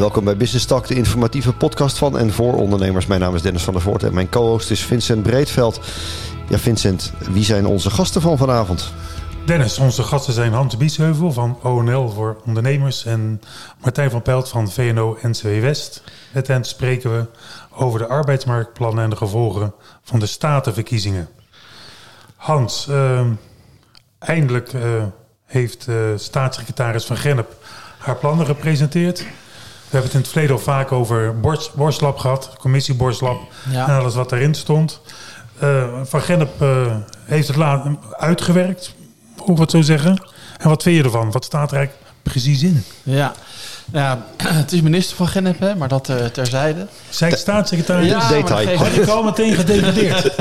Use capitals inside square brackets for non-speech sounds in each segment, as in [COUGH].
Welkom bij Business Talk, de informatieve podcast van en voor ondernemers. Mijn naam is Dennis van der Voort en mijn co-host is Vincent Breedveld. Ja, Vincent, wie zijn onze gasten van vanavond? Dennis, onze gasten zijn Hans Biesheuvel van ONL voor ondernemers en Martijn van Pelt van VNO-NCW West. Met hen spreken we over de arbeidsmarktplannen en de gevolgen van de statenverkiezingen. Hans, uh, eindelijk uh, heeft uh, staatssecretaris Van Gennep haar plannen gepresenteerd. We hebben het in het verleden al vaak over borst, borstlab gehad, commissie borstlab ja. en alles wat daarin stond. Uh, van Gennep heeft het laat uitgewerkt, hoe we het zo zeggen. En wat vind je ervan? Wat staat er eigenlijk precies in? Ja, ja, [CLEARS THROAT] het is minister van Genep, hè, maar dat uh, terzijde. Zij staatssecretaris? Ja, detail. Had ik al meteen gedegradeerd.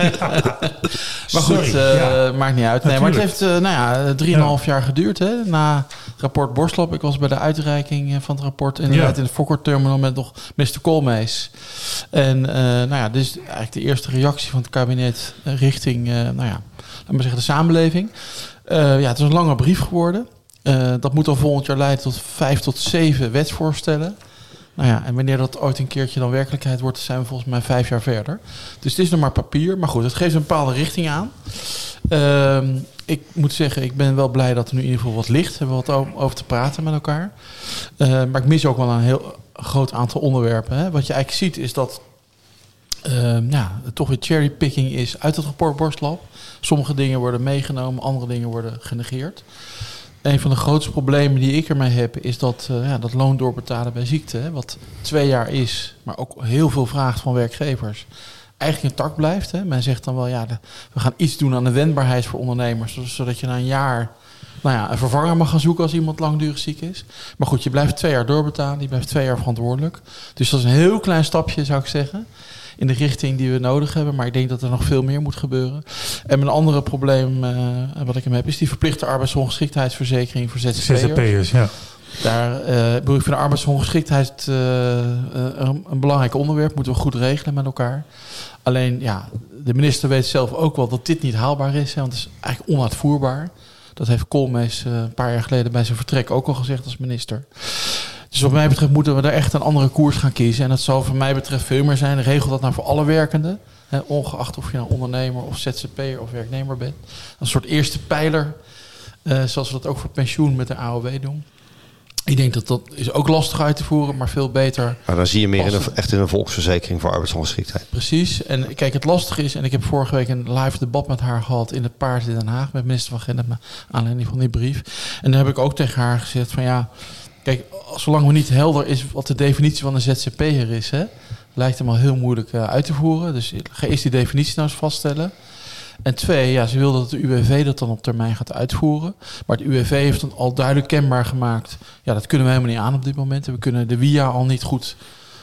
[LAUGHS] maar goed, uh, ja. maakt niet uit. Nee, maar het heeft uh, nou ja, drieënhalf ja. jaar geduurd. Hè, na het rapport Borslop. Ik was bij de uitreiking van het rapport inderdaad in de Fokker Terminal met nog minister Koolmees. En nou ja, dit is eigenlijk de eerste reactie van het kabinet richting, nou ja, laat maar zeggen, de samenleving. ja, het is een lange brief geworden. Uh, dat moet dan volgend jaar leiden tot vijf tot zeven wetsvoorstellen. Nou ja, en wanneer dat ooit een keertje dan werkelijkheid wordt, zijn we volgens mij vijf jaar verder. Dus het is nog maar papier. Maar goed, het geeft een bepaalde richting aan. Uh, ik moet zeggen, ik ben wel blij dat er nu in ieder geval wat ligt. We hebben wat over te praten met elkaar. Uh, maar ik mis ook wel een heel groot aantal onderwerpen. Hè. Wat je eigenlijk ziet is dat uh, ja, toch weer cherrypicking is uit het rapport Borstlab. Sommige dingen worden meegenomen, andere dingen worden genegeerd een van de grootste problemen die ik ermee heb, is dat, uh, ja, dat loon doorbetalen bij ziekte, hè, wat twee jaar is, maar ook heel veel vraagt van werkgevers, eigenlijk intact blijft. Hè. Men zegt dan wel, ja, we gaan iets doen aan de wendbaarheid voor ondernemers, zodat je na een jaar nou ja, een vervanger mag gaan zoeken als iemand langdurig ziek is. Maar goed, je blijft twee jaar doorbetalen, je blijft twee jaar verantwoordelijk. Dus dat is een heel klein stapje, zou ik zeggen in de richting die we nodig hebben. Maar ik denk dat er nog veel meer moet gebeuren. En mijn andere probleem uh, wat ik hem heb, is die verplichte arbeidsongeschiktheidsverzekering voor ZZP'ers. ZZP'ers, ja. Daar, uh, ik vind de arbeidsongeschiktheid uh, een, een, belangrijk onderwerp. Moeten we goed regelen met elkaar. Alleen, ja, de minister weet zelf ook wel dat dit niet haalbaar is. Hè, want het is eigenlijk onuitvoerbaar. Dat heeft Koolmees een paar jaar geleden bij zijn vertrek ook al gezegd als minister. Dus wat mij betreft moeten we daar echt een andere koers gaan kiezen. En dat zal voor mij betreft veel meer zijn. Regel dat nou voor alle werkenden. Hè, ongeacht of je een ondernemer of ZZP'er of werknemer bent. Een soort eerste pijler. Uh, zoals we dat ook voor pensioen met de AOW doen. Ik denk dat dat is ook lastig uit te voeren, maar veel beter. Maar dan zie je meer in een, echt in een volksverzekering voor arbeidsongeschiktheid. Precies. En kijk, het lastige is, en ik heb vorige week een live debat met haar gehad in het Paard in Den Haag met minister van Genep, aanleiding van die brief. En daar heb ik ook tegen haar gezegd van ja, Kijk, zolang we niet helder is wat de definitie van een ZZP'er is, hè, lijkt hem al heel moeilijk uh, uit te voeren. Dus ga eerst die definitie nou eens vaststellen. En twee, ja, ze wil dat de UWV dat dan op termijn gaat uitvoeren. Maar het UWV heeft dan al duidelijk kenbaar gemaakt. Ja, dat kunnen we helemaal niet aan op dit moment. We kunnen de WIA al niet goed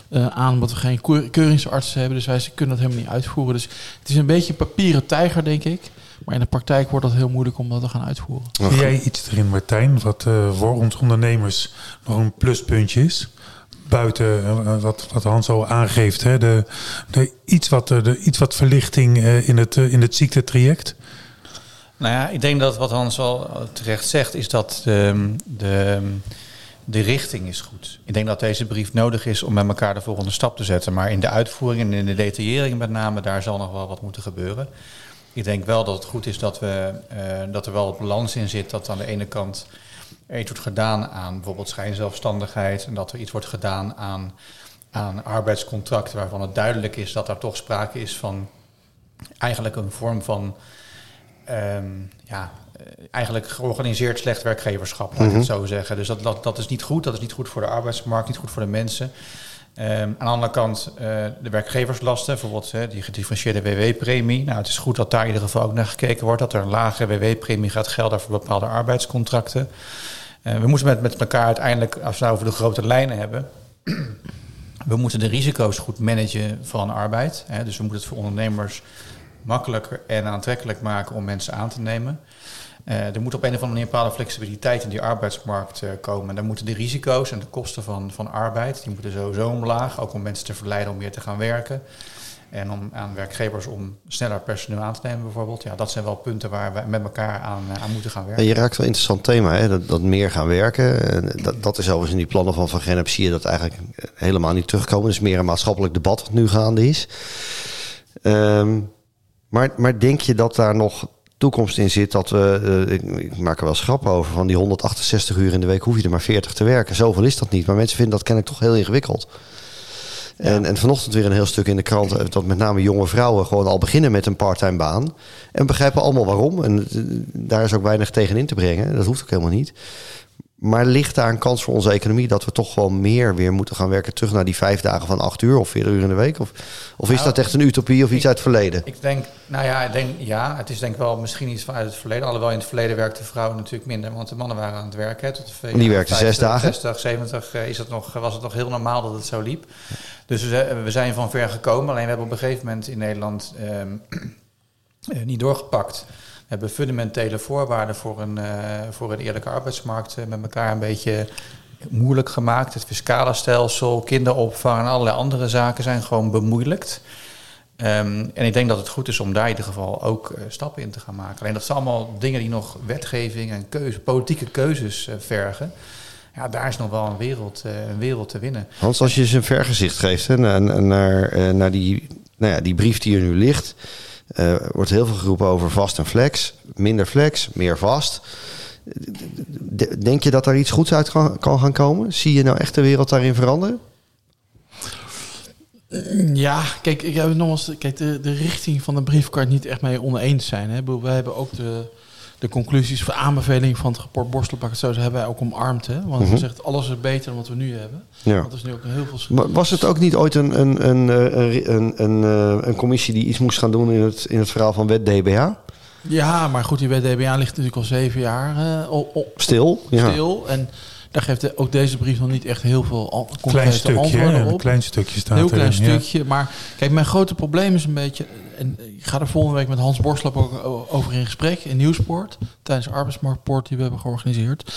uh, aan, omdat we geen keuringsartsen hebben. Dus wij kunnen dat helemaal niet uitvoeren. Dus het is een beetje papieren tijger, denk ik. Maar in de praktijk wordt dat heel moeilijk om dat te gaan uitvoeren. Zie jij iets erin, Martijn, wat uh, voor ons ondernemers nog een pluspuntje is? Buiten uh, wat, wat Hans al aangeeft, hè? De, de, iets, wat, de, iets wat verlichting uh, in, het, in het ziektetraject? Nou ja, ik denk dat wat Hans al terecht zegt, is dat de, de, de richting is goed. Ik denk dat deze brief nodig is om met elkaar de volgende stap te zetten. Maar in de uitvoering en in de detaillering met name, daar zal nog wel wat moeten gebeuren. Ik denk wel dat het goed is dat, we, uh, dat er wel een balans in zit. Dat aan de ene kant er iets wordt gedaan aan bijvoorbeeld schijnzelfstandigheid. En dat er iets wordt gedaan aan, aan arbeidscontracten waarvan het duidelijk is dat er toch sprake is van eigenlijk een vorm van um, ja, eigenlijk georganiseerd slecht werkgeverschap, laat ik het mhm. zo zeggen. Dus dat, dat, dat is niet goed. Dat is niet goed voor de arbeidsmarkt, niet goed voor de mensen. Um, aan de andere kant uh, de werkgeverslasten, bijvoorbeeld die gedifferentieerde WW-premie. Nou, het is goed dat daar in ieder geval ook naar gekeken wordt, dat er een lagere WW-premie gaat gelden voor bepaalde arbeidscontracten. Uh, we moeten met, met elkaar uiteindelijk, als we het over de grote lijnen hebben, [CLEARS THROAT] we moeten de risico's goed managen van arbeid. Hè, dus we moeten het voor ondernemers makkelijker en aantrekkelijk maken om mensen aan te nemen. Uh, er moet op een of andere manier een bepaalde flexibiliteit in die arbeidsmarkt uh, komen. En dan moeten de risico's en de kosten van, van arbeid, die moeten sowieso omlaag, ook om mensen te verleiden om meer te gaan werken. En om aan werkgevers om sneller personeel aan te nemen bijvoorbeeld. Ja, dat zijn wel punten waar we met elkaar aan, eh, aan moeten gaan werken. je raakt wel een interessant thema, hè? Dat, dat meer gaan werken. En dat, dat is overigens in die plannen van Van Gennep zie je dat eigenlijk helemaal niet terugkomen. Het is meer een maatschappelijk debat wat nu gaande is. Ehm, maar, maar denk je dat daar nog toekomst in zit dat we, uh, ik, ik, maak er wel schap over, van die 168 uur in de week hoef je er maar 40 te werken. Zoveel is dat niet, maar mensen vinden dat kennelijk toch heel ingewikkeld. En, en vanochtend weer een heel stuk in de krant eh, dat met name jonge vrouwen gewoon al beginnen met een parttime baan. En begrijpen allemaal waarom. En eh, daar is ook weinig tegen in te brengen. Dat hoeft ook helemaal niet. Maar ligt daar een kans voor onze economie dat we toch gewoon meer weer moeten gaan werken terug naar die vijf dagen van acht uur of vier uur in de week? Of, of is Nou, dat echt een utopie of iets uit het verleden? Ik denk, nou ja, ik denk, ja, het is denk ik wel misschien iets vanuit het verleden. Alhoewel in het verleden werkten vrouwen natuurlijk minder, want de mannen waren aan het werken. hè, Tot de Die werkten zes dagen. 60, 70 eh, is het nog, was het nog heel normaal dat het zo liep. Dus we zijn, we zijn van ver gekomen. Alleen we hebben op een gegeven moment in Nederland ehm, [CLEARS THROAT] eh, niet doorgepakt. Hebben fundamentele voorwaarden voor een, eh, voor een eerlijke arbeidsmarkt eh, met elkaar een beetje moeilijk gemaakt. Het fiscale stelsel, kinderopvang en allerlei andere zaken zijn gewoon bemoeilijkt. Ehm, en ik denk dat het goed is om daar in ieder geval ook eh, stappen in te gaan maken. Alleen dat zijn allemaal dingen die nog wetgeving en keuze, politieke keuzes vergen. Ja, daar is nog wel een wereld, een wereld te winnen. Hans, als je eens een vergezicht geeft hè, naar, naar, naar die, nou ja, die brief die er nu ligt, eh, wordt heel veel geroepen over vast en flex. Minder flex, meer vast. Denk je dat daar iets goeds uit kan, gaan komen? Zie je nou echt de wereld daarin veranderen? Ja, kijk, ik heb nog eens, kijk de, de richting van de brief kan ik niet echt mee oneens zijn. Hè. Wij hebben ook de, de conclusies van aanbeveling van het rapport Borstelbak, zo hebben wij ook omarmd. Hè. Want Mhm. we zeggen alles is beter dan wat we nu hebben. Ja. Want er is nu ook heel veel... Maar Was het ook niet ooit een, een, een, eh, een, een, eh, een commissie die iets moest gaan doen in het, in het verhaal van wet DBH? Ja, maar goed, die wet DBA ligt natuurlijk al zeven jaar eh, al- Stil? Ja. stil. En daar geeft de- ook deze brief nog niet echt heel veel al- Klein concrete stukje, antwoorden hè, een op. klein stukje staat Heel klein erin, ja. stukje. Maar kijk, mijn grote probleem is een beetje. En ik ga er volgende week met Hans Borslap ook over in gesprek in Nieuwsport. Tijdens de arbeidsmarktport die we hebben georganiseerd.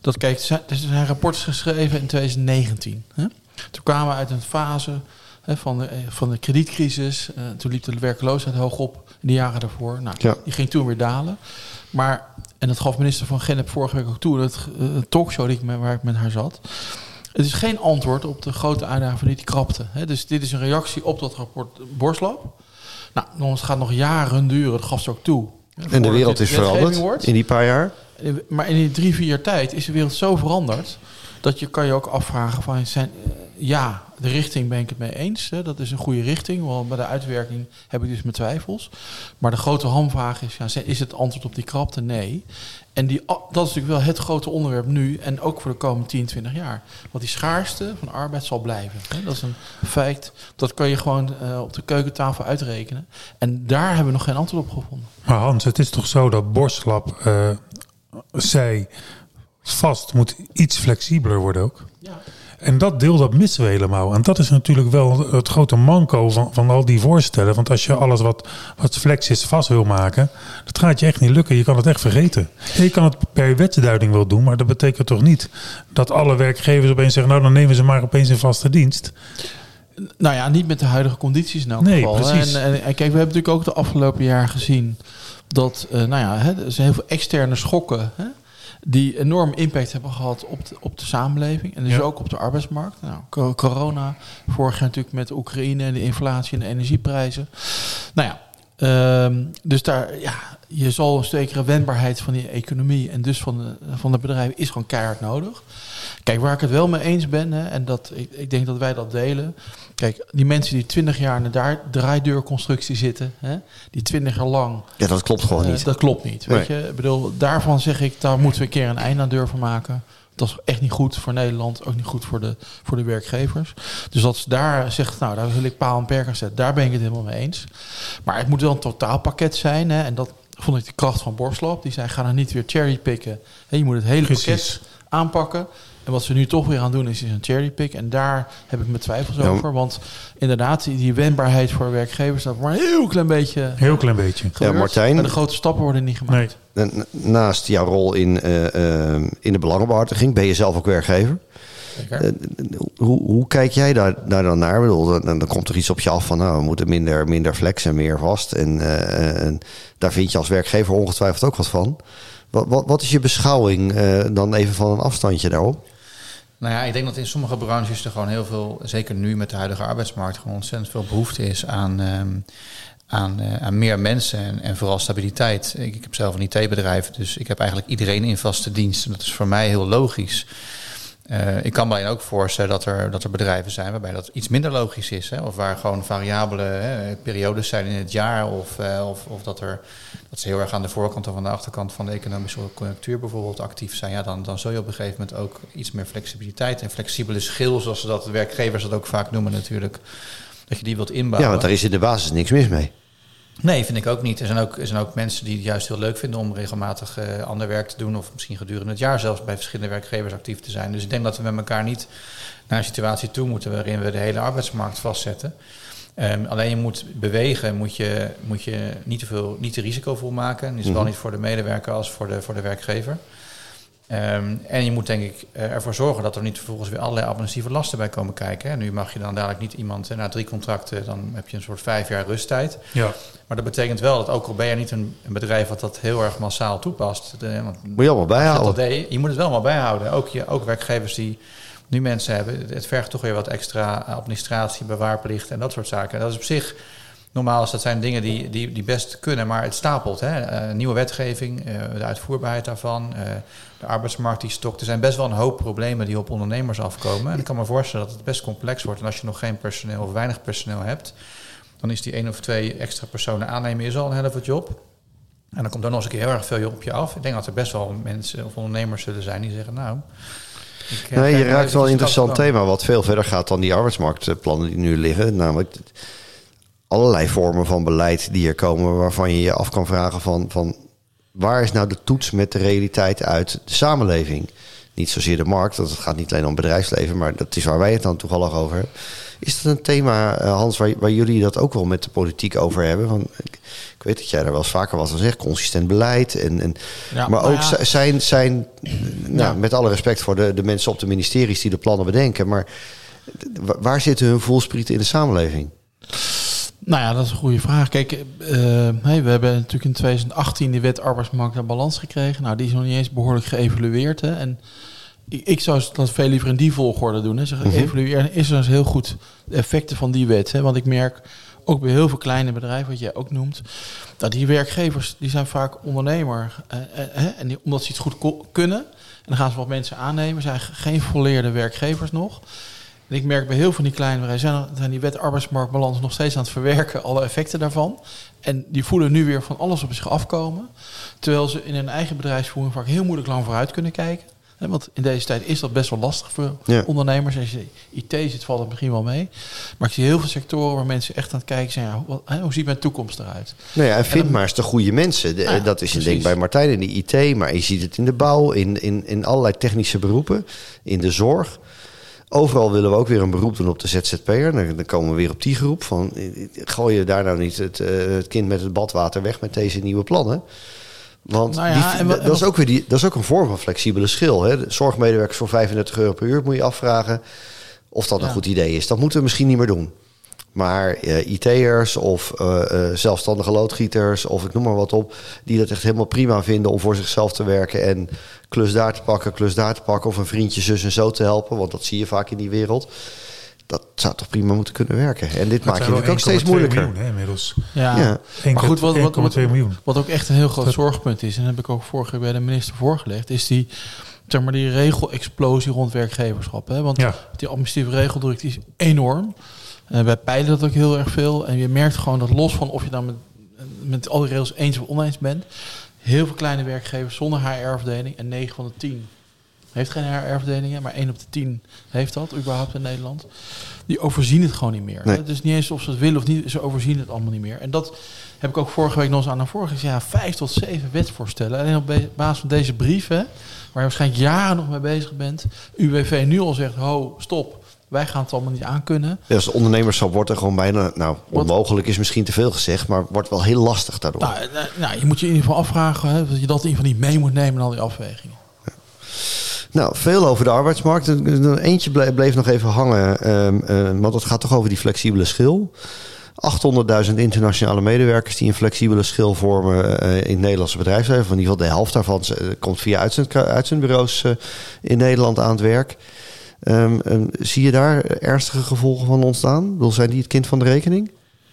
Dat kijk, er zijn- zijn rapporten geschreven in 2019. Hè? Toen kwamen we uit een fase hè, van, de, eh, van de kredietcrisis. Eh, toen liep de werkloosheid hoog op in de jaren daarvoor. Nou, Ja. Die ging toen weer dalen. Maar, en dat gaf minister van Gennep vorige week ook toe. Dat eh, talkshow die ik met, waar ik met haar zat. Het is geen antwoord op de grote uitdaging van die krapte. Hè. Dus dit is een reactie op dat rapport Borslap. Nou, nog- het gaat nog jaren duren, dat gaf ze ook toe. En de wereld is veranderd wordt. in die paar jaar. Maar in die drie, vier jaar tijd is de wereld zo veranderd... dat je kan je ook afvragen van... Zijn, eh, ja, de richting ben ik het mee eens. Hè, dat is een goede richting. Want bij de uitwerking heb ik dus mijn twijfels. Maar de grote hamvraag is... Ja, is het antwoord op die krapte? Nee. En die, dat is natuurlijk wel het grote onderwerp nu... en ook voor de komende 10, 20 jaar. Want die schaarste van arbeid zal blijven. Hè. Dat is een feit. Dat kan je gewoon eh, op de keukentafel uitrekenen. En daar hebben we nog geen antwoord op gevonden. Maar Hans, het is toch zo dat Borstlap eh zei... vast moet iets flexibeler worden ook. Ja. En dat deel dat missen we helemaal. En dat is natuurlijk wel het grote manco van, van al die voorstellen. Want als je alles wat, wat flex is vast wil maken, dat gaat je echt niet lukken. Je kan het echt vergeten. Je kan het per wetsduiding wel doen, maar dat betekent toch niet dat alle werkgevers opeens zeggen, nou dan nemen ze maar opeens in vaste dienst. Nou ja, niet met de huidige condities in elk Nee, geval. precies. En, en, en kijk, we hebben natuurlijk ook de afgelopen jaar gezien dat, eh, nou ja, hè, er zijn heel veel externe schokken hè, die enorm impact hebben gehad op de, op de samenleving en dus Ja. ook op de arbeidsmarkt. Nou, co- corona, vorig jaar natuurlijk met Oekraïne en de inflatie en de energieprijzen. Nou ja, ehm, dus daar, ja, je zal een zekere wendbaarheid van die economie en dus van de, van de bedrijven is gewoon keihard nodig. Kijk, waar ik het wel mee eens ben, hè, en dat, ik, ik denk dat wij dat delen. Kijk, die mensen die twintig jaar in de daar- draaideurconstructie zitten, hè, die twintig jaar lang, Ja, dat klopt gewoon eh, niet. dat klopt niet. Weet je, ik bedoel, daarvan zeg ik, daar moeten we een keer een einde aan durven maken. Dat is echt niet goed voor Nederland, ook niet goed voor de, voor de werkgevers. Dus als daar zegt, nou, daar wil ik paal en perk aan zetten, daar ben ik het helemaal mee eens. Maar het moet wel een totaalpakket zijn. Hè, en dat vond ik de kracht van Borslap. Die zei, ga nou niet weer cherrypicken. Hè, je moet het hele Precies. pakket aanpakken. En wat ze nu toch weer aan doen is, is een cherrypick. En daar heb ik mijn twijfels Ja. over. Want inderdaad, die, die wendbaarheid voor werkgevers... dat wordt maar een heel klein beetje Heel klein beetje. gebeurd. Martijn- Maar de grote stappen worden niet gemaakt. Nee. En Naast jouw rol in, eh, eh, in de belangenbehartiging ben je zelf ook werkgever. hoe, hoe kijk jij daar, daar dan naar? Ik bedoel, dan, dan, komt er iets op je af van nou, we moeten minder, minder flex en meer vast. En, en daar vind je als werkgever ongetwijfeld ook wat van. Wat, wat, wat is je beschouwing dan even van een afstandje daarop? Nou ja, ik denk dat in sommige branches er gewoon heel veel, zeker nu met de huidige arbeidsmarkt, gewoon ontzettend veel behoefte is aan, ehm, aan, uh, aan meer mensen en, en, vooral stabiliteit. Ik, ik heb zelf een IT-bedrijf, dus ik heb eigenlijk iedereen in vaste dienst. En dat is voor mij heel logisch. Uh, ik kan mij ook voorstellen dat er, dat er bedrijven zijn waarbij dat iets minder logisch is. Hè? Of waar gewoon variabele hè, periodes zijn in het jaar. Of, uh, of, of dat, er, dat ze heel erg aan de voorkant of aan de achterkant van de economische conjunctuur bijvoorbeeld actief zijn. Ja, dan, dan zul je op een gegeven moment ook iets meer flexibiliteit en flexibele schil, zoals dat werkgevers dat ook vaak noemen natuurlijk. Dat je die wilt inbouwen. Ja, want daar is in de basis niks mis mee. Nee, vind ik ook niet. Er zijn ook, er zijn ook mensen die het juist heel leuk vinden om regelmatig uh, ander werk te doen. Of misschien gedurende het jaar zelfs bij verschillende werkgevers actief te zijn. Dus ik denk dat we met elkaar niet naar een situatie toe moeten waarin we de hele arbeidsmarkt vastzetten. Um, alleen je moet bewegen, moet je, moet je niet, te veel, niet te risicovol maken. Dus zowel mm niet voor de medewerker als voor de, voor de werkgever. Um, en je moet denk ik eh, ervoor zorgen dat er niet vervolgens weer allerlei administratieve lasten bij komen kijken. Hè. Nu mag je dan dadelijk niet iemand, na drie contracten, dan heb je een soort vijf jaar rusttijd. Ja. Maar dat betekent wel dat ook al ben je niet een, een bedrijf wat dat heel erg massaal toepast. De, want moet je allemaal bijhouden. Je, je moet het wel allemaal bijhouden. Ook, je, ook werkgevers die nu mensen hebben. Het vergt toch weer wat extra administratie, bewaarplicht en dat soort zaken. Dat is op zich normaal is dat zijn dingen die, die, die best kunnen, maar het stapelt. Hè? Uh, nieuwe wetgeving, uh, de uitvoerbaarheid daarvan, uh, de arbeidsmarkt die stokt. Er zijn best wel een hoop problemen die op ondernemers afkomen. En ik kan me voorstellen dat het best complex wordt. En als je nog geen personeel of weinig personeel hebt, dan is die één of twee extra personen aannemen is al een helft job. En dan komt er nog eens een keer heel erg veel op je af. Ik denk dat er best wel mensen of ondernemers zullen zijn die zeggen, nou... Nee, je raakt wel een interessant thema wat veel verder gaat dan die arbeidsmarktplannen die nu liggen. Namelijk allerlei vormen van beleid die er komen waarvan je je af kan vragen van, van waar is nou de toets met de realiteit uit de samenleving? Niet zozeer de markt, want het gaat niet alleen om bedrijfsleven, maar dat is waar wij het dan toevallig over hebben. Is dat een thema, eh, Hans, waar, waar jullie dat ook wel met de politiek over hebben? Want ik, ik weet dat jij daar wel eens vaker was dan zegt, consistent beleid. En, en, ja, maar, ook zijn, zijn nou, met alle respect voor de, de mensen op de ministeries die de plannen bedenken, maar waar zitten hun voelsprieten in de samenleving? Nou ja, dat is een goede vraag. Kijk, uh, hey, we hebben natuurlijk in 2018 die wet arbeidsmarkt naar balans gekregen. Nou, die is nog niet eens behoorlijk geëvalueerd. Hè. En ik, ik zou dat veel liever in die volgorde doen. Hè. Zeg, mm -hmm. evalueren is er dus heel goed de effecten van die wet. Hè. Want ik merk ook bij heel veel kleine bedrijven, wat jij ook noemt, dat die werkgevers, die zijn vaak ondernemer. Uh, uh, en die, omdat ze iets goed kunnen, en dan gaan ze wat mensen aannemen, zijn geen volleerde werkgevers nog. En ik merk bij heel veel van die kleine bedrijven zijn, die wet arbeidsmarktbalans nog steeds aan het verwerken, alle effecten daarvan. En die voelen nu weer van alles op zich afkomen. Terwijl ze in hun eigen bedrijfsvoering vaak heel moeilijk lang vooruit kunnen kijken. Want in deze tijd is dat best wel lastig voor ondernemers. Als je IT zit, valt het misschien wel mee. Maar ik zie heel veel sectoren waar mensen echt aan het kijken zijn. Ja, hoe, hoe ziet mijn toekomst eruit? Nou ja, en vind maar eens de goede mensen. De, dat is een ding bij Martijn in de IT. Maar je ziet het in de bouw, in, in, in allerlei technische beroepen. In de zorg. Overal willen we ook weer een beroep doen op de ZZP'er. Dan komen we weer op die groep van... gooi je daar nou niet het, uh, het kind met het badwater weg met deze nieuwe plannen? Want nou ja, die, en, dat, is ook weer die, dat is ook een vorm van flexibele schil. Hè? De zorgmedewerkers voor 35 euro per uur moet je afvragen of dat een goed idee is. Dat moeten we misschien niet meer doen. Maar uh, IT'ers of uh, uh, zelfstandige loodgieters of ik noem maar wat op... die dat echt helemaal prima vinden om voor zichzelf te werken... en klus daar te pakken, klus daar te pakken... of een vriendje, zus en zo te helpen. Want dat zie je vaak in die wereld. Dat zou toch prima moeten kunnen werken. En dit maakt je natuurlijk ook steeds moeilijker. Miljoen, hè, inmiddels. Ja, ja. maar goed, wat, wat, wat, wat, ook echt een heel groot zorgpunt is... en dat heb ik ook vorige keer bij de minister voorgelegd... is die zeg maar, die regelexplosie rond werkgeverschap. Hè? Want ja. die administratieve regeldruk die is enorm... Uh, wij peilen dat ook heel erg veel. En je merkt gewoon dat los van of je dan met, met al die regels eens of oneens bent, heel veel kleine werkgevers zonder HR-afdeling en 9 van de 10 heeft geen HR-afdelingen, maar 1 op de 10 heeft dat überhaupt in Nederland. Die overzien het gewoon niet meer. Nee. Het is niet eens of ze het willen of niet, ze overzien het allemaal niet meer. En dat heb ik ook vorige week nog eens aan een vorige gezegd. Ja, vijf tot zeven wetsvoorstellen. Alleen op basis van deze brieven, waar je waarschijnlijk jaren nog mee bezig bent, UWV nu al zegt, ho, stop. Wij gaan het allemaal niet aankunnen. Ja, als ondernemerschap wordt er gewoon bijna, nou, onmogelijk is misschien te veel gezegd, maar wordt wel heel lastig daardoor. Nou, nou, je moet je in ieder geval afvragen hè, dat je dat in ieder geval niet mee moet nemen in al die afwegingen. Nou, veel over de arbeidsmarkt. Eentje bleef nog even hangen, um, want het gaat toch over die flexibele schil. 800.000 internationale medewerkers die een flexibele schil vormen uh, in het Nederlandse bedrijfsleven. In ieder geval de helft daarvan komt via uitzend, uitzendbureaus in Nederland aan het werk. Um, um, zie je daar ernstige gevolgen van ontstaan? Wil zijn die het kind van de rekening?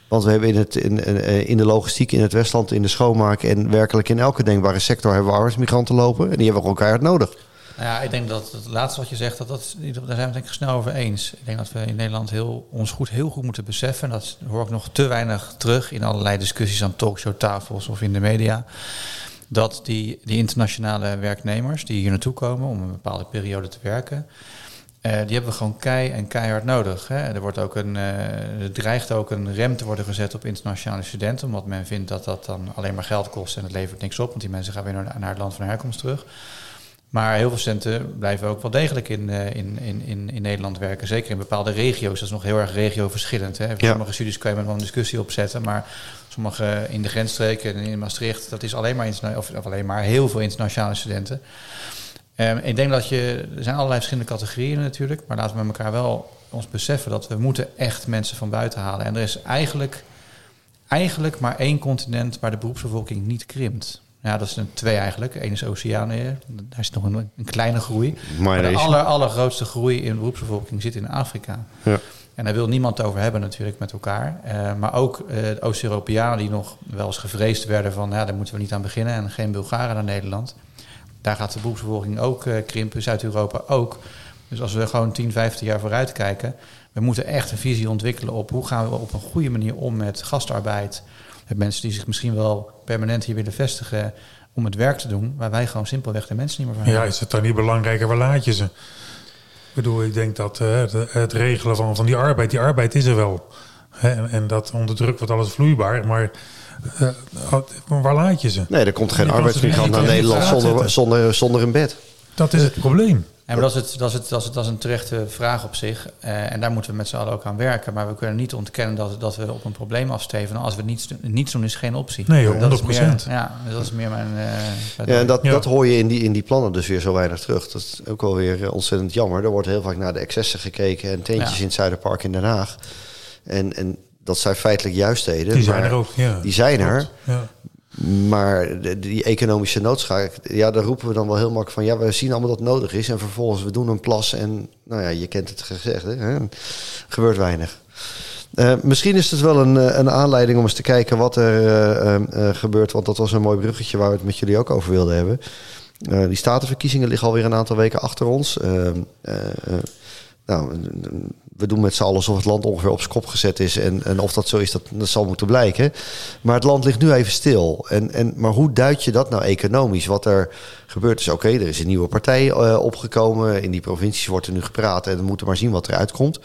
Want we hebben in, het, in, in de logistiek in het Westland, in de schoonmaak en werkelijk in elke denkbare sector hebben we arbeidsmigranten lopen. En die hebben we elkaar hard nodig. Nou ja, ik denk dat het laatste wat je zegt, dat, dat, daar zijn we denk ik snel over eens. Ik denk dat we in Nederland heel, ons goed, heel goed moeten beseffen. En dat hoor ik nog te weinig terug in allerlei discussies aan talkshowtafels of in de media. Dat die, die internationale werknemers die hier naartoe komen om een bepaalde periode te werken. Uh, die hebben we gewoon kei en keihard nodig. Hè. Er, wordt ook een, er dreigt ook een rem te worden gezet op internationale studenten, omdat men vindt dat dat dan alleen maar geld kost en het levert niks op, want die mensen gaan weer naar, naar het land van herkomst terug. Maar heel veel studenten blijven ook wel degelijk in, uh, in, in, in, Nederland werken. Zeker in bepaalde regio's. Dat is nog heel erg regioverschillend. Hè. Sommige studies kun je met wel een discussie opzetten. Maar sommige in de grensstreken en in Maastricht, dat is alleen maar, of, of alleen maar heel veel internationale studenten. Um, ik denk dat je, er zijn allerlei verschillende categorieën natuurlijk. Maar laten we met elkaar wel ons beseffen dat we moeten echt mensen van buiten halen. En er is eigenlijk, eigenlijk maar één continent waar de beroepsbevolking niet krimpt. Ja, dat is een twee eigenlijk. Eén is Oceanië. Daar is nog een, een kleine groei. Maar de aller, allergrootste groei in de beroepsbevolking zit in Afrika. Ja. En daar wil niemand over hebben natuurlijk met elkaar. Uh, maar ook uh, de Oost-Europeanen die nog wel eens gevreesd werden van... ja, daar moeten we niet aan beginnen en geen Bulgaren naar Nederland. Daar gaat de beroepsbevolking ook uh, krimpen, Zuid-Europa ook. Dus als we gewoon 10, 15 jaar vooruit kijken... we moeten echt een visie ontwikkelen op hoe gaan we op een goede manier om met gastarbeid mensen die zich misschien wel permanent hier willen vestigen om het werk te doen, waar wij gewoon simpelweg de mensen niet meer van Ja, is het dan niet belangrijker waar laat je ze? Ik bedoel, ik denk dat uh, het, het, regelen van, van die arbeid, die arbeid is er wel. Hè, en, dat onder druk wordt alles vloeibaar, maar waar laat je ze? Nee, er komt geen arbeidsmigrant naar Nederland zonder, zonder, zonder een bed. Dat is het probleem. En maar dat, is het, dat, is het, dat, is het, dat is een terechte vraag op zich. Uh, en daar moeten we met z'n allen ook aan werken. Maar we kunnen niet ontkennen dat, dat we op een probleem afsteven. Als we niets, niets doen, is geen optie. Nee, 100%. Dat is meer, ja, dat is meer mijn... Uh, ja, en dat, ja. dat hoor je in die, in die plannen dus weer zo weinig terug. Dat is ook wel weer ontzettend jammer. Er wordt heel vaak naar de excessen gekeken en teentjes in het Zuiderpark in Den Haag. En, en dat zijn feitelijk juistheden. Die zijn er ook, ja. Die zijn er. Ja. Maar die economische noodzaak, ja, daar roepen we dan wel heel makkelijk van. Ja, we zien allemaal dat nodig is. En vervolgens, we doen een plas en, nou ja, je kent het gezegd, hè? gebeurt weinig. Uh, misschien is het wel een, eh, een aanleiding om eens te kijken wat er uh, uh, gebeurt. Want dat was een mooi bruggetje waar we het met jullie ook over wilden hebben. die statenverkiezingen liggen alweer een aantal weken achter ons. nou, we doen met z'n allen alsof het land ongeveer op zijn kop gezet is. En, en of dat zo is, dat, zal moeten blijken. Maar het land ligt nu even stil. En, en, maar hoe duid je dat nou economisch? Wat er gebeurt is, oké, er is een nieuwe partij uh, opgekomen. In die provincies wordt er nu gepraat. En we moeten maar zien wat eruit komt.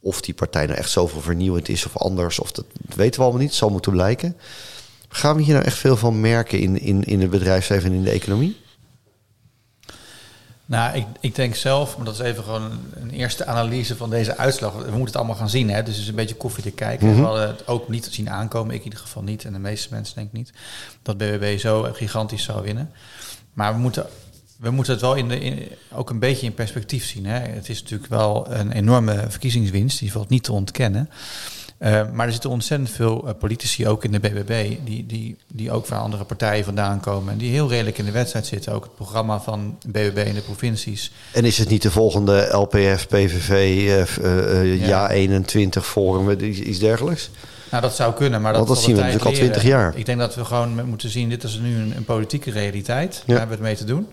Of die partij nou echt zoveel vernieuwend is of anders. Of dat weten we allemaal niet. Het zal moeten blijken. Gaan we hier nou echt veel van merken in, in, in het bedrijfsleven en in de economie? Nou, ik, ik denk zelf, maar dat is even gewoon een, eerste analyse van deze uitslag. We moeten het allemaal gaan zien, hè? dus het is een beetje koffie te kijken. Mm -hmm. We hadden het ook niet zien aankomen, ik in ieder geval niet. En de meeste mensen denk ik niet, dat BBB zo gigantisch zou winnen. Maar we moeten, we moeten het wel in de, in, ook een beetje in perspectief zien. Hè? Het is natuurlijk wel een enorme verkiezingswinst, die valt niet te ontkennen. Uh, maar er zitten ontzettend veel uh, politici, ook in de BBB, die, die, die ook van andere partijen vandaan komen. En die heel redelijk in de wedstrijd zitten. Ook het programma van BBB in de provincies. En is het niet de volgende LPF, PVV, uh, ja. Ja 21 Forum, iets dergelijks? Nou, dat zou kunnen, maar dat, Want dat zien we natuurlijk al 20 jaar. Ik denk dat we gewoon moeten zien, dit is nu een, een politieke realiteit. Ja. Daar hebben we het mee te doen.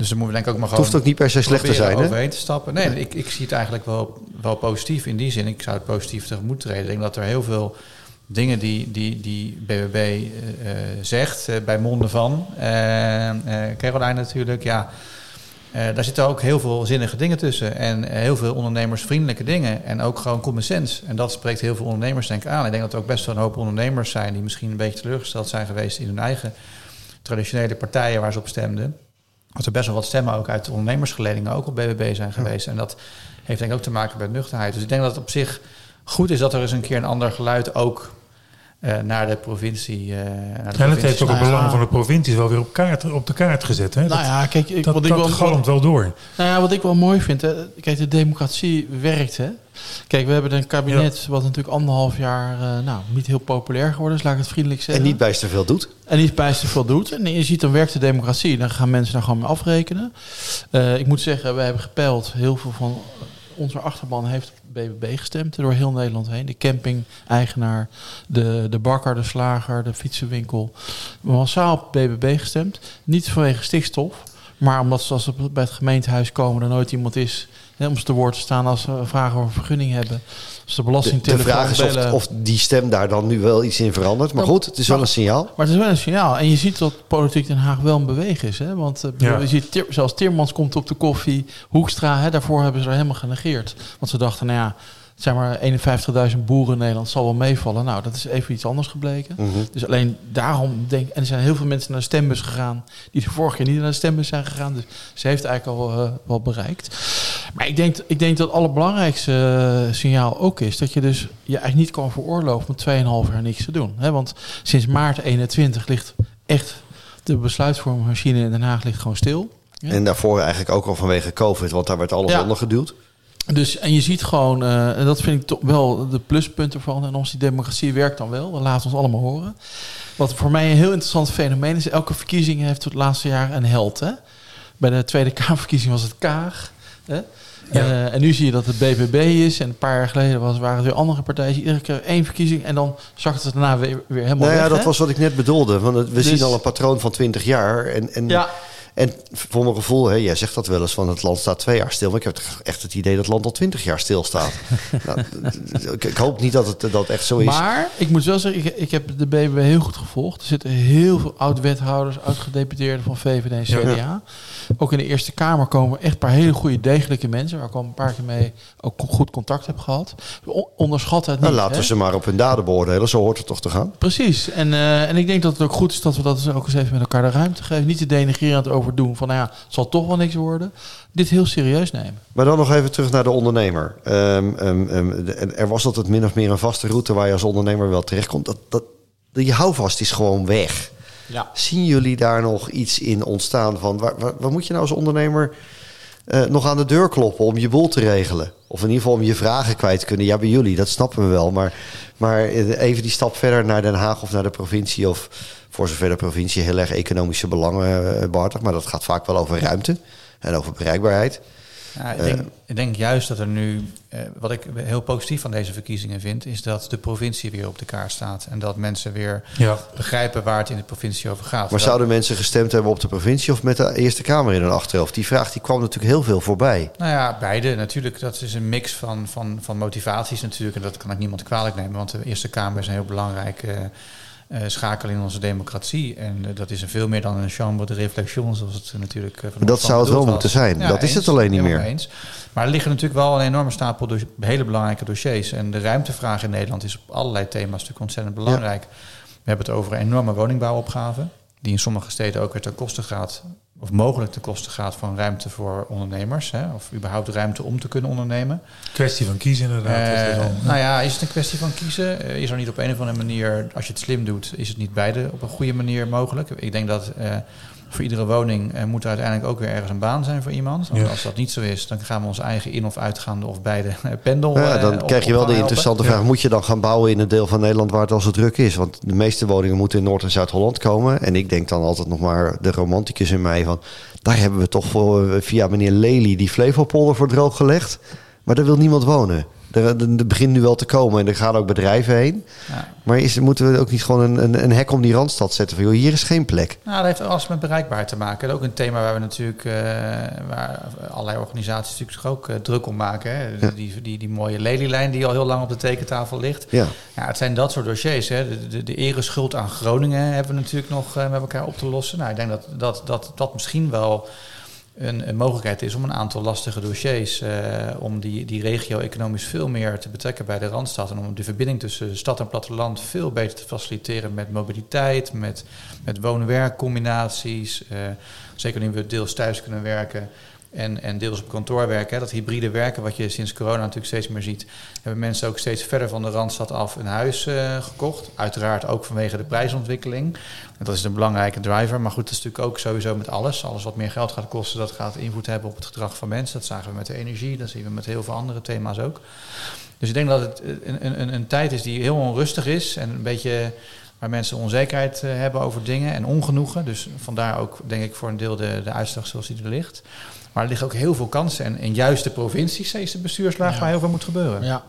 Dus dan moeten we denk ik ook maar gewoon. Het hoeft ook niet per se slecht te zijn. Overheen te stappen. Nee, ik, ik zie het eigenlijk wel, wel positief in die zin. Ik zou het positief tegemoet treden. Ik denk dat er heel veel dingen die, die, die BBB uh, eh, zegt, uh, bij monden van. Caroline natuurlijk, ja. daar zitten ook heel veel zinnige dingen tussen. En heel veel ondernemersvriendelijke dingen. En ook gewoon common sense. En dat spreekt heel veel ondernemers denk ik aan. Ik denk dat er ook best wel een hoop ondernemers zijn... die misschien een beetje teleurgesteld zijn geweest... in hun eigen traditionele partijen waar ze op stemden dat er best wel wat stemmen ook uit de ondernemersgeledingen ook op BBB zijn geweest. En dat heeft denk ik ook te maken met nuchterheid. Dus ik denk dat het op zich goed is dat er eens een keer een ander geluid ook naar de provincie. Uh, naar de ja, dat heeft ook het belang van de provincie wel weer op, kaart, op de kaart gezet. Hè? Nou ja, kijk, ik, dat, wat ik wel, galmt wel door. Nou ja, wat ik wel mooi vind, hè, kijk, de democratie werkt. Hè? Kijk, we hebben een kabinet wat natuurlijk anderhalf jaar uh, nou, niet heel populair geworden is, laat ik het vriendelijk zeggen. En niet bijster veel doet. En niet bijster veel doet. En je ziet, dan werkt de democratie. Dan gaan mensen daar gewoon mee afrekenen. Uh, ik moet zeggen, we hebben gepeld. Heel veel van onze achterban heeft BBB gestemd door heel Nederland heen. De camping-eigenaar, de, de bakker, de slager, de fietsenwinkel. Massaal op BBB gestemd. Niet vanwege stikstof, maar omdat ze als ze bij het gemeentehuis komen... er nooit iemand is om ze te woord te staan als ze vragen over vergunning hebben. Als de belastingtelefoon De, vraag is of, of, die stem daar dan nu wel iets in verandert. Maar goed, het is wel een signaal. Maar het is wel een signaal. En je ziet dat politiek Den Haag wel een beweging is. Hè? Want uh, ja. je ziet, zelfs Timmermans komt op de koffie. Hoekstra, hè, daarvoor hebben ze er helemaal genegeerd. Want ze dachten, nou ja zeg maar 51.000 boeren in Nederland zal wel meevallen. Nou, dat is even iets anders gebleken. Mhm. Dus alleen daarom denk En er zijn heel veel mensen naar de stembus gegaan... die de vorige keer niet naar de stembus zijn gegaan. Dus ze heeft eigenlijk al uh, wel bereikt. Maar ik denk, ik denk dat het allerbelangrijkste uh, signaal ook is... dat je dus je eigenlijk niet kan veroorloven om 2,5 jaar niks te doen. Hè? Want sinds maart 21 ligt echt de besluitvormingsmachine in Den Haag ligt gewoon stil. En daarvoor eigenlijk ook al vanwege COVID, want daar werd alles ja. onder geduwd. Dus, en je ziet gewoon, uh, en dat vind ik toch wel de pluspunt ervan. En die democratie werkt dan wel, laten we ons allemaal horen. Wat voor mij een heel interessant fenomeen is, elke verkiezing heeft het laatste jaar een held. Hè? Bij de Tweede Kamerverkiezing was het Kaag. Hè? Ja. Uh, en nu zie je dat het BBB is. En een paar jaar geleden was, waren het weer andere partijen. Iedere keer één verkiezing en dan zag het daarna weer, weer helemaal nou ja, weg, dat was wat ik net bedoelde. Want we dus, zien al een patroon van 20 jaar. En, en ja. En voor mijn gevoel, hè, jij zegt dat wel eens van het land staat twee jaar stil. Maar ik heb echt het idee dat het land al twintig jaar stilstaat. [LAUGHS] nou, ik, hoop niet dat het dat echt zo is. Maar ik moet wel zeggen, ik, ik heb de BBB heel goed gevolgd. Er zitten heel veel oud-wethouders, oud-gedeputeerden van VVD en CDA. Ja. Ook in de Eerste Kamer komen echt een paar hele goede, degelijke mensen... waar ik al een paar keer mee ook goed contact heb gehad. Onderschat het nou, niet. Nou, laten we ze maar op hun daden beoordelen. Zo hoort het toch te gaan? Precies. En, uh, en ik denk dat het ook goed is dat we dat ook eens even met elkaar de ruimte geven. Niet te denigrerend over doen van, nou ja, het zal toch wel niks worden. Dit heel serieus nemen. Maar dan nog even terug naar de ondernemer. Um, um, um, er was altijd min of meer een vaste route waar je als ondernemer wel terechtkomt. Dat, dat, die houvast is gewoon weg. Ja. Zien jullie daar nog iets in ontstaan van? Waar, waar, waar moet je nou als ondernemer uh, nog aan de deur kloppen om je boel te regelen? Of in ieder geval om je vragen kwijt te kunnen. Ja, bij jullie, dat snappen we wel. Maar, maar even die stap verder naar Den Haag of naar de provincie... of voor zover de provincie heel erg economische belangen uh, behartigt. Maar dat gaat vaak wel over ruimte en over bereikbaarheid. Ja, ik, denk, ik, denk, juist dat er nu, eh, wat ik heel positief van deze verkiezingen vind, is dat de provincie weer op de kaart staat. En dat mensen weer ja. begrijpen waar het in de provincie over gaat. Maar zouden mensen gestemd hebben op de provincie of met de Eerste Kamer in hun achterhoofd? Die vraag die kwam natuurlijk heel veel voorbij. Nou ja, beide natuurlijk. Dat is een mix van, van, van motivaties natuurlijk. En dat kan ik niemand kwalijk nemen, want de Eerste Kamer is een heel belangrijk. Schakelen in onze democratie. En uh, dat is veel meer dan een chambre de réflexion, zoals het natuurlijk uh, van Dat zou het wel was. moeten zijn. Ja, dat eens, is het alleen niet meer. Eens. Maar er liggen natuurlijk wel een enorme stapel hele belangrijke dossiers. En de ruimtevraag in Nederland is op allerlei thema's natuurlijk ontzettend belangrijk. Ja. We hebben het over een enorme woningbouwopgave, die in sommige steden ook weer ten koste gaat of mogelijk ten koste gaat van ruimte voor ondernemers. Hè, of überhaupt ruimte om te kunnen ondernemen. Kwestie van kiezen inderdaad. Uh, nou ja, is het een kwestie van kiezen? Uh, is er niet op een of andere manier, als je het slim doet, is het niet beide op een goede manier mogelijk? Ik denk dat uh, voor iedere woning uh, moet er uiteindelijk ook weer ergens een baan zijn voor iemand. Want ja. als dat niet zo is, dan gaan we onze eigen in- of uitgaande of beide pendel. Ja, dan krijg je wel de interessante vraag: moet je dan gaan bouwen in een deel van Nederland waar het al zo druk is? Want de meeste woningen moeten in Noord- en Zuid-Holland komen. En ik denk dan altijd nog maar de romanticus in mij van. Daar hebben we toch voor, via meneer Lely die Flevopolder voor droog gelegd. Maar daar wil niemand wonen. Er, er, begint nu wel te komen en er gaan ook bedrijven heen. Ja. Maar is, moeten we ook niet gewoon een, een, een, hek om die randstad zetten? Van, joh, hier is geen plek. Nou, dat heeft alles met bereikbaarheid te maken. Ook een thema waar we natuurlijk, uh, waar allerlei organisaties natuurlijk ook uh, druk om maken. Hè. Ja. Die, die, die mooie lelielijn die al heel lang op de tekentafel ligt. Ja. ja het zijn dat soort dossiers. Hè. De, de, de ereschuld aan Groningen hebben we natuurlijk nog uh, met elkaar op te lossen. Nou, ik denk dat dat, dat, dat misschien wel een, een, mogelijkheid is om een aantal lastige dossiers, uh, om die, die regio economisch veel meer te betrekken bij de Randstad en om de verbinding tussen stad en platteland veel beter te faciliteren met mobiliteit, met, met woon-werkcombinaties. Uh, zeker nu we deels thuis kunnen werken, en, en deels op kantoor werken. Hè. Dat hybride werken, wat je sinds corona natuurlijk steeds meer ziet, hebben mensen ook steeds verder van de randstad af een huis uh, gekocht. Uiteraard ook vanwege de prijsontwikkeling. En dat is een belangrijke driver. Maar goed, dat is natuurlijk ook sowieso met alles. Alles wat meer geld gaat kosten, dat gaat invloed hebben op het gedrag van mensen. Dat zagen we met de energie, dat zien we met heel veel andere thema's ook. Dus ik denk dat het een, een, een tijd is die heel onrustig is en een beetje waar mensen onzekerheid uh, hebben over dingen en ongenoegen. Dus vandaar ook, denk ik, voor een deel de, de uitslag zoals die er ligt. Maar er liggen ook heel veel kansen. En in juist de provincies is de bestuurslaag waar heel veel moet gebeuren. Ja.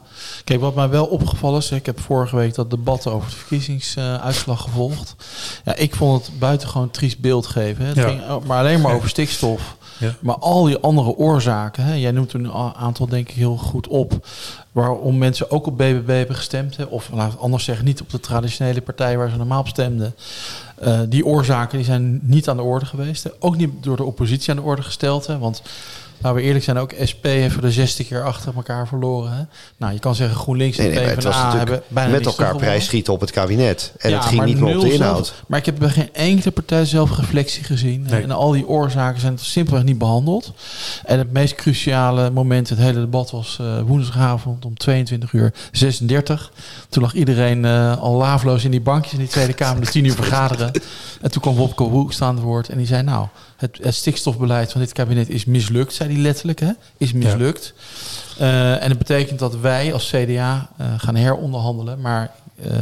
Kijk, wat mij wel opgevallen is, ik heb vorige week dat debat over de verkiezingsuitslag gevolgd. Ja, ik vond het buitengewoon triest beeld geven. Het ging maar alleen maar over stikstof. Ja. Maar al die andere oorzaken, hè, jij noemt een aantal denk ik heel goed op, waarom mensen ook op BBB hebben gestemd. Hè, of laat anders zeggen, niet op de traditionele partij waar ze normaal op stemden. Uh, die oorzaken die zijn niet aan de orde geweest. Hè. Ook niet door de oppositie aan de orde gesteld. Hè, want Laten we eerlijk zijn, ook SP heeft de 60 keer achter elkaar verloren. Hè? Nou, je kan zeggen GroenLinks en nee, PvdA hebben bijna Met elkaar prijsschieten op het kabinet. En het ging niet meer op de inhoud. maar ik heb bij geen enkele partij zelf reflectie gezien. En al die oorzaken zijn simpelweg niet behandeld. En het meest cruciale moment, het hele debat was uh, woensdagavond om 22 uur 36. Toen lag iedereen uh, al laafloos in die bankjes in die Tweede Kamer de 10 uur vergaderen. En toen kwam Wopke Hoek staan het woord en die zei nou het, het, stikstofbeleid van dit kabinet is mislukt, zei hij letterlijk, hè? is mislukt. Uh, en dat betekent dat wij als CDA uh, eh, gaan heronderhandelen. Maar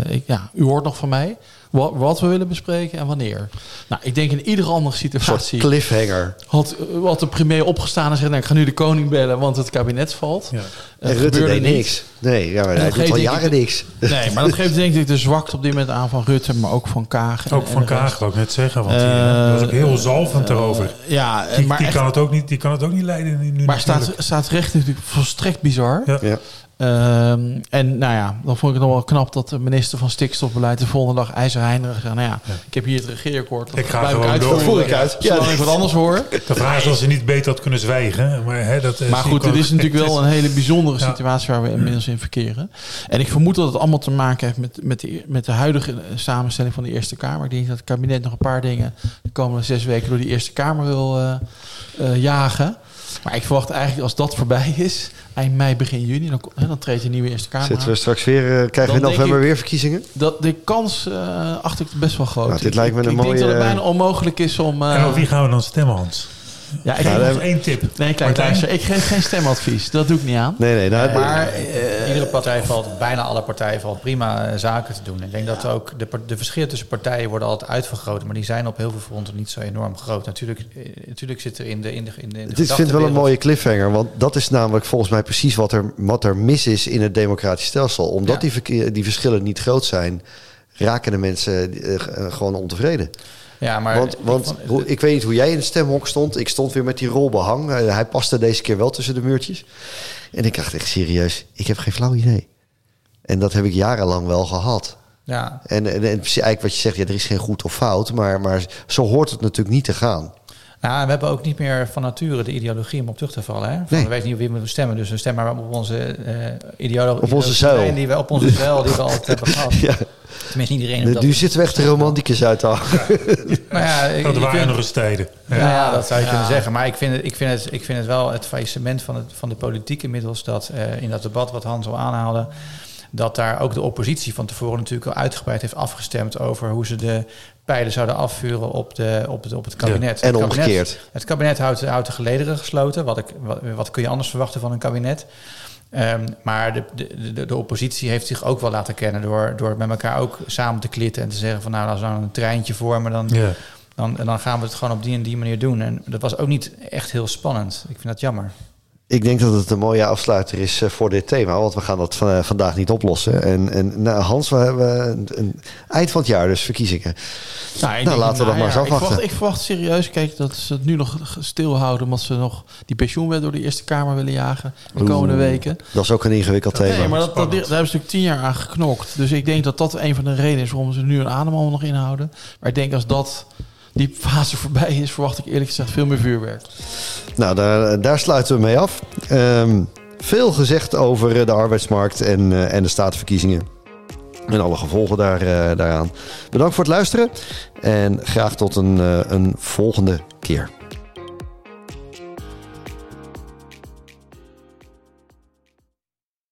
ik, ja, u hoort nog van mij wat, wat, we willen bespreken en wanneer. Nou, ik denk in iedere andere situatie... Een cliffhanger. Had, had de premier opgestaan en gezegd... Nou, ik ga nu de koning bellen, want het kabinet valt. Ja. En Rutte deed niks. Nee, ja, maar hij doet al jaren niks. Nee, maar dat geeft denk ik de zwakte op dit moment aan van Rutte... maar ook van Kaag. Ook van Kaag, wil ik net zeggen. Want die uh, was ook heel zalvend uh, erover. Ja, die, maar die kan het ook niet, die kan het ook niet leiden nu Maar staat, staat recht natuurlijk volstrekt bizar. Ja. ja. Um, en nou ja, dan vond ik het nog wel knap dat de minister van Stikstofbeleid de volgende dag ijzerheinerig zei: Nou ja, ik heb hier het regeerakkoord. Ik ga gewoon uit. Dat voer ik uit. Ja, ik wat anders hoor. De vraag is of ze niet beter had kunnen zwijgen. Maar, hè, dat, maar goed, het is natuurlijk wel [LAUGHS] een hele bijzondere situatie waar we inmiddels in verkeren. En ik vermoed dat het allemaal te maken heeft met, met, de, met de huidige samenstelling van de Eerste Kamer. Ik denk dat het kabinet nog een paar dingen de komende zes weken door die Eerste Kamer wil uh, uh, jagen. Maar ik verwacht eigenlijk als dat voorbij is, eind mei, begin juni, dan, dan treedt de nieuwe Eerste Kamer Zitten we straks weer, uh, krijgen we in november weer verkiezingen? Dat, de kans uh, acht ik best wel groot. Nou, dit lijkt me een ik mooie... Ik denk dat het bijna onmogelijk is om... Uh, en op wie gaan we dan stemmen, Hans? Ja, ik heb nog één tip. Nee, kijk, luister, ik geef geen stemadvies. Dat doe ik niet aan. Nee, nee. Nou, maar uh, iedere partij valt, bijna alle partijen valt prima uh, zaken te doen. Ik denk dat ook de, de verschillen tussen partijen worden altijd uitvergroot. Maar die zijn op heel veel fronten niet zo enorm groot. Natuurlijk, natuurlijk zit er in de in de, in de, in de Dit vind ik wel een mooie cliffhanger. Want dat is namelijk volgens mij precies wat er, wat er mis is in het democratisch stelsel. Omdat ja. die, die verschillen niet groot zijn, raken de mensen gewoon ontevreden. Ja, maar want, want ik, vond, ik weet niet hoe jij in het stemhok stond. Ik stond weer met die rolbehang. Hij paste deze keer wel tussen de muurtjes. En ik dacht echt serieus, ik heb geen flauw idee. En dat heb ik jarenlang wel gehad. Ja. En, en, en eigenlijk wat je zegt, ja, er is geen goed of fout. Maar, maar zo hoort het natuurlijk niet te gaan. Nou, we hebben ook niet meer van nature de ideologie om op terug te vallen. Hè? Van, nee. We weten niet wie we moeten stemmen, dus we stemmen maar op onze uh, ideologie. Op onze zuil. Die we, op onze zuil die we altijd [LAUGHS] hebben gehad. Ja. Tenminste, iedereen. Nu zitten we echt de romanticus uit te [LAUGHS] nou ja, ik, dat waren nog eens tijden. Ja, ja, dat zou je kunnen zeggen. Maar ik vind het, ik vind het, ik vind het wel het faillissement van, het, van de politiek inmiddels... dat uh, in dat debat wat Hans al aanhaalde dat daar ook de oppositie van tevoren natuurlijk al uitgebreid heeft afgestemd over hoe ze de pijlen zouden afvuren op, de, op, het, op het kabinet. Ja, en het omgekeerd. Kabinet, het kabinet houdt, houdt de gelederen gesloten. Wat, ik, wat, wat kun je anders verwachten van een kabinet? Um, maar de, de, de, de, oppositie heeft zich ook wel laten kennen door, door met elkaar ook samen te klitten en te zeggen van nou, als we nou een treintje vormen, dan, ja. dan, dan gaan we het gewoon op die en die manier doen. En dat was ook niet echt heel spannend. Ik vind dat jammer. Ik denk dat het een mooie afsluiter is eh, voor dit thema, want we gaan dat eh, vandaag niet oplossen. En, en nou, Hans, we hebben een, een, eind van het jaar dus verkiezingen. Nou, nou laten we dat nou, maar eens afwachten. Ik verwacht, ik verwacht, serieus, kijk, dat ze het nu nog stilhouden, omdat ze nog die pensioenwet door de Eerste Kamer willen jagen de komende weken. Dat is ook een ingewikkeld thema. Nee, maar dat, dat, daar hebben ze natuurlijk tien jaar aan geknokt. Dus ik denk dat dat een van de redenen is waarom ze nu een ademhaling nog inhouden. Maar ik denk als dat die fase voorbij is, verwacht ik eerlijk gezegd veel meer vuurwerk. Nou, daar, daar sluiten we mee af. Um, veel gezegd over de arbeidsmarkt en, uh, en de staatsverkiezingen. En alle gevolgen daar, uh, daaraan. Bedankt voor het luisteren. En graag tot een, een volgende keer.